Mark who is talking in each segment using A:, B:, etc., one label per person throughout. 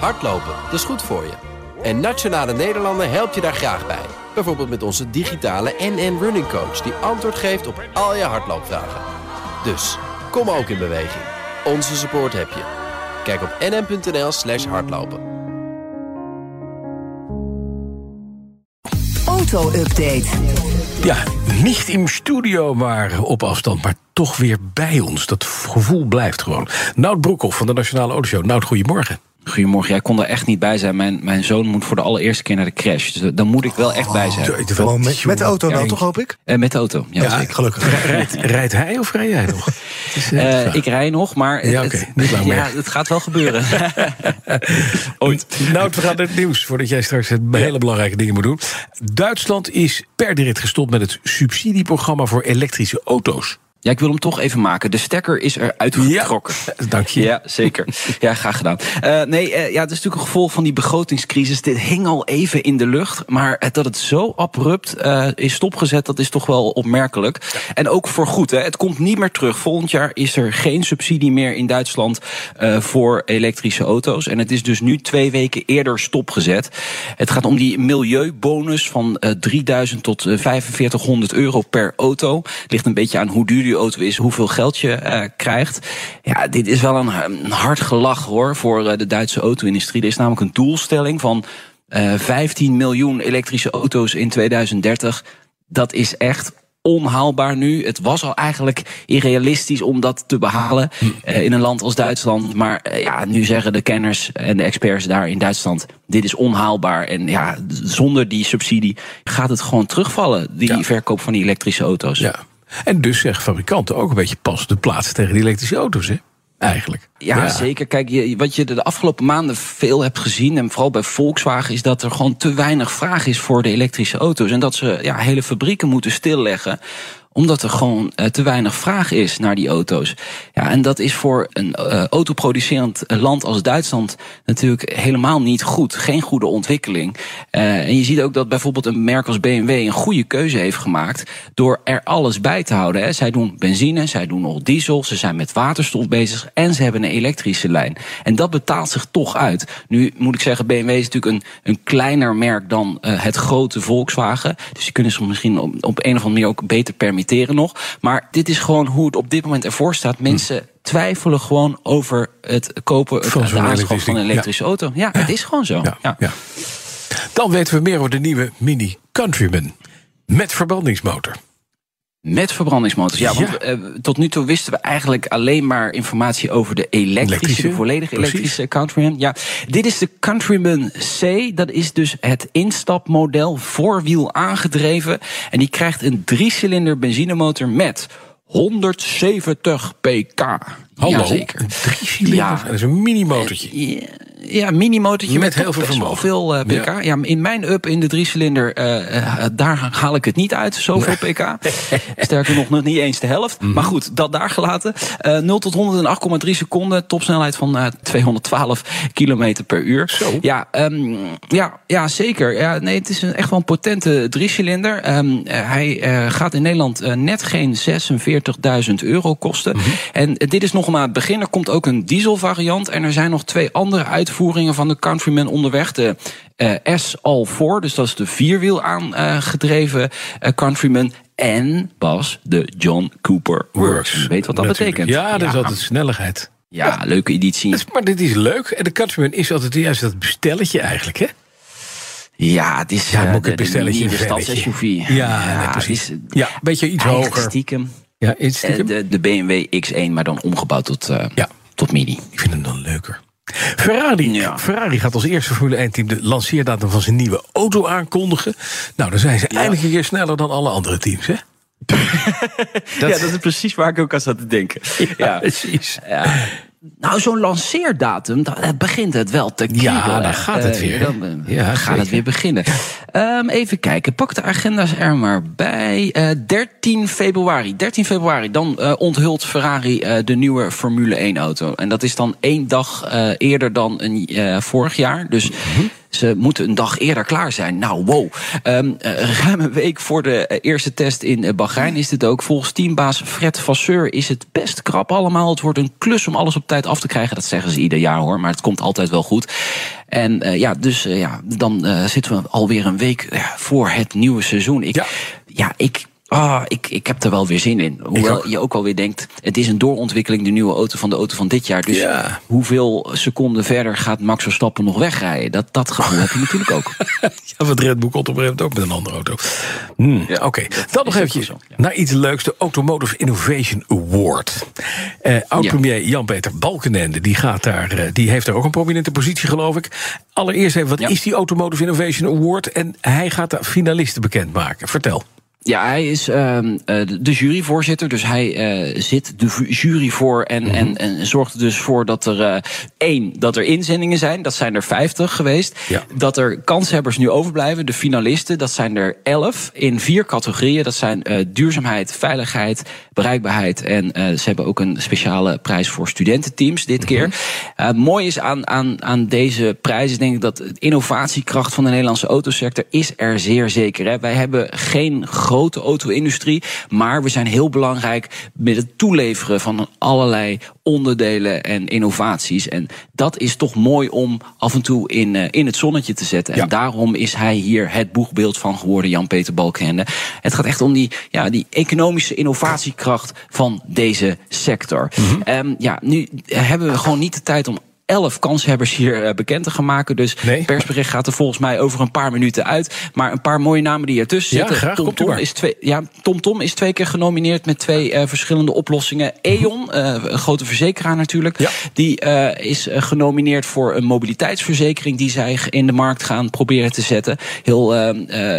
A: Hardlopen, dat is goed voor je. En Nationale Nederlanden helpt je daar graag bij. Bijvoorbeeld met onze digitale NN Running Coach... die antwoord geeft op al je hardloopvragen. Dus, kom ook in beweging. Onze support heb je. Kijk op nn.nl slash hardlopen.
B: Auto-update.
C: Ja, niet in studio, maar op afstand, maar toch weer bij ons. Dat gevoel blijft gewoon. Nout Broekhoff van de Nationale Autoshow. Nout, goedemorgen.
D: Goedemorgen, jij kon er echt niet bij zijn. Mijn, mijn zoon moet voor de allereerste keer naar de crash. Dus dan moet ik wel echt bij zijn.
E: Gewoon met, met de auto dan, toch hoop ik?
D: Eh, met de auto, ja.
E: Gelukkig.
C: Rijdt, rijdt hij of rij jij nog? Het eh,
D: Eh, ik rij nog, maar
C: Ja,
D: het,
C: oké, niet lang
D: ja, het gaat wel gebeuren. Ooit.
C: Nout, we gaan naar het nieuws voordat jij straks het hele belangrijke dingen moet doen. Duitsland is per direct gestopt met het subsidieprogramma voor elektrische auto's.
D: Ja, ik wil hem toch even maken. De stekker is eruit getrokken.
C: Dank je.
D: Ja, zeker. Ja, graag gedaan. Eh, nee, eh, ja, het is natuurlijk een gevolg van die begrotingscrisis. Dit hing al even in de lucht. Maar dat het zo abrupt eh, is stopgezet, dat is toch wel opmerkelijk. En ook voor goed. Hè. Het komt niet meer terug. Volgend jaar is er geen subsidie meer in Duitsland voor elektrische auto's. En het is dus nu twee weken eerder stopgezet. Het gaat om die milieubonus van eh 3000 tot eh, 4500 euro per auto. Ligt een beetje aan hoe duur die auto is, hoeveel geld je eh, krijgt. Ja, dit is wel een, een hard gelach hoor voor eh, de Duitse auto-industrie. Er is namelijk een doelstelling van eh 15 miljoen elektrische auto's in 2030. Dat is echt onhaalbaar nu. Het was al eigenlijk irrealistisch om dat te behalen eh, in een land als Duitsland. Maar eh, ja, nu zeggen de kenners en de experts daar in Duitsland: dit is onhaalbaar. En ja, zonder die subsidie gaat het gewoon terugvallen, die
C: Ja.
D: verkoop van die elektrische auto's.
C: Ja. En dus zeggen fabrikanten ook een beetje pas de plaats tegen die elektrische auto's, hè? Eigenlijk.
D: Ja, zeker. Kijk, je, wat je de afgelopen maanden veel hebt gezien, en vooral bij Volkswagen, is dat er gewoon te weinig vraag is voor de elektrische auto's. En dat ze ja, hele fabrieken moeten stilleggen omdat er gewoon eh, te weinig vraag is naar die auto's. Ja, en dat is voor een eh, autoproducerend land als Duitsland natuurlijk helemaal niet goed. Geen goede ontwikkeling. Eh, en je ziet ook dat bijvoorbeeld een merk als BMW een goede keuze heeft gemaakt door er alles bij te houden. Hè. Zij doen benzine, zij doen nog diesel, ze zijn met waterstof bezig en ze hebben een elektrische lijn. En dat betaalt zich toch uit. Nu moet ik zeggen, BMW is natuurlijk een, een kleiner merk dan eh, het grote Volkswagen. Dus die kunnen zich misschien op, op een of andere manier ook beter permitteren nog. Maar dit is gewoon hoe het op dit moment ervoor staat. Mensen twijfelen gewoon over het kopen, het,
C: Van
D: de aanschaf van een elektrische auto. Ja, het is gewoon zo.
C: Ja. Dan weten we meer over de nieuwe Mini Countryman. Met verbrandingsmotor.
D: Met verbrandingsmotors. Ja, want
C: Ja.
D: eh, tot nu toe wisten we eigenlijk alleen maar informatie over de elektrische,
C: Elektrische,
D: de volledig
C: precies.
D: elektrische Countryman. Ja, dit is de Countryman C. Dat is dus het instapmodel, voorwiel aangedreven. En die krijgt een driecilinder benzinemotor met 170 pk.
C: Hallo, een driecilinder.
D: Ja.
C: Dat is een mini-motortje.
D: Ja, ja, mini-motortje
C: Met
D: met,
C: heel veel vermogen.
D: veel eh, pk. Ja. in mijn up in de driecilinder, eh, daar haal ik het niet uit, zoveel pk. Sterker nog, nog niet eens de helft.
C: Mhm.
D: Maar goed, dat daar gelaten. Eh 0 tot 100 in 8,3 seconden. Topsnelheid van eh 212 kilometer per uur.
C: Zo.
D: Ja, ehm, ja, ja, zeker. Ja, nee, het is een, echt wel een potente driecilinder. Eh, hij gaat in Nederland net geen 46.000 euro kosten.
C: Mhm.
D: En dit is nog maar het begin. Er komt ook een diesel variant. En er zijn nog twee andere uitvoeringen van de Countryman onderweg. De eh, S All 4, dus dat is de vierwiel aangedreven eh, Countryman. En Bas, de John Cooper Works. Je weet wat dat
C: Natuurlijk.
D: betekent.
C: Ja, dat is altijd snelheid.
D: Ja, leuke editie.
C: Maar dit is leuk. En de Countryman is altijd juist dat bestelletje eigenlijk, hè?
D: Ja, het is
C: Ja, ik
D: de,
C: een
D: de
C: bestelletje, velletje.
D: stads-SUV.
C: Ja, precies.
D: is,
C: Ja, een beetje iets hoger.
D: stiekem.
C: Ja, iets stiekem.
D: de, de BMW X1, maar dan omgebouwd tot,
C: Ja.
D: tot Mini.
C: Ik vind hem dan leuker. Ferrari,
D: Ja.
C: Ferrari gaat als eerste Formule 1-team de lanceerdatum van zijn nieuwe auto aankondigen. Nou, dan zijn ze eindelijk een keer sneller dan alle andere teams, hè?
D: ja, dat is precies waar ik ook aan zat te denken. Ja,
C: precies.
D: Ja. Nou, zo'n lanceerdatum, dan eh, begint het wel te kriebelen.
C: Ja, dan gaat het
D: Eh,
C: weer.
D: Dan eh,
C: Ja,
D: gaat het weer beginnen. Ehm, even kijken, pak de agenda's er maar bij. Eh 13 februari. 13 februari, dan onthult Ferrari de nieuwe Formule 1 auto. En dat is dan één dag eerder dan een, vorig jaar. Dus
C: Mhm.
D: Ze moeten een dag eerder klaar zijn. Nou, wow. Um, ruim een week voor de eerste test in Bahrein is dit ook. Volgens teambaas Fred Vasseur is het best krap allemaal. Het wordt een klus om alles op tijd af te krijgen. Dat zeggen ze ieder jaar hoor, maar het komt altijd wel goed. En uh, ja, dus uh, ja, dan uh, zitten we alweer een week voor het nieuwe seizoen. Ik, ja. ja, ik Ah, ik, ik heb er wel weer zin in. Hoewel je ook alweer denkt, het is een doorontwikkeling, de nieuwe auto van de auto van dit jaar. Dus ja. hoeveel seconden verder gaat Max Verstappen nog wegrijden? Dat, dat gevoel heb je natuurlijk ook.
C: ja, wat Red Bull een ook met een andere auto. Hmm, ja, Oké, okay. dan nog eventjes ja. naar iets leuks. De Automotive Innovation Award. Uh, Oud-premier Jan-Peter Balkenende, die, gaat daar, uh, die heeft daar ook een prominente positie, geloof ik. Allereerst even, wat is die Automotive Innovation Award? En hij gaat de finalisten bekendmaken. Vertel.
D: Ja, hij is uh, de juryvoorzitter. Dus hij uh, zit de jury voor en, mm -hmm. en, en zorgt er dus voor dat er uh, één, dat er inzendingen zijn. Dat zijn er vijftig geweest. Ja. Dat er kanshebbers nu overblijven, de finalisten. Dat zijn er elf in vier categorieën. Dat zijn duurzaamheid, veiligheid, bereikbaarheid. En ze hebben ook een speciale prijs voor studententeams dit mm -hmm. keer. mooi is aan, aan, aan deze prijs is denk ik dat de innovatiekracht van de Nederlandse autosector is er zeer zeker. Hè. Wij hebben geen grote auto-industrie. Maar we zijn heel belangrijk met het toeleveren van allerlei onderdelen en innovaties. En dat is toch mooi om af en toe in, uh, in het zonnetje te zetten. Ja. En daarom is hij hier het boegbeeld van geworden, Jan-Peter Balkenende. Het gaat echt om die, ja, die economische innovatiekracht van deze sector. Mm -hmm. um, ja, nu hebben we gewoon niet de tijd om elf kanshebbers hier uh, bekend te gaan maken. Dus nee. het persbericht gaat er volgens mij over een paar minuten uit. Maar een paar mooie namen die ertussen
C: ja,
D: zitten.
C: Graag,
D: Tom, Tom is twee, ja, Tom Tom is twee keer genomineerd met twee uh, verschillende oplossingen. E.ON, uh, een grote verzekeraar natuurlijk, ja. die is genomineerd voor een mobiliteitsverzekering die zij in de markt gaan proberen te zetten. Heel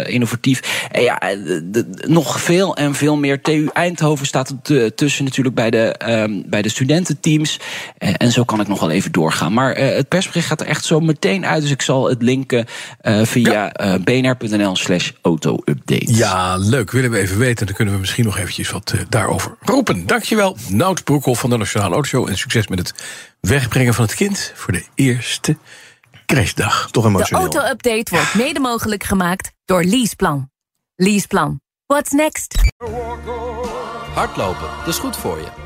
D: innovatief. En ja, de, de, nog veel en veel meer. TU Eindhoven staat tussen natuurlijk bij de, bij de studententeams. en zo kan ik nog wel even doorgaan Maar uh, het persbericht gaat er echt zo meteen uit. Dus ik zal het linken uh, via ja. uh, bnr.nl slash auto-update.
C: Ja, leuk. Willen we even weten. Dan kunnen we misschien nog eventjes wat daarover roepen. Dankjewel, Nout Broekhoff van de Nationale Autoshow. En succes met het wegbrengen van het kind voor de eerste crashdag.
E: Toch emotioneel.
B: De auto-update wordt mede mogelijk gemaakt door Leaseplan. Leaseplan. What's next?
A: Hardlopen, dat is goed voor je.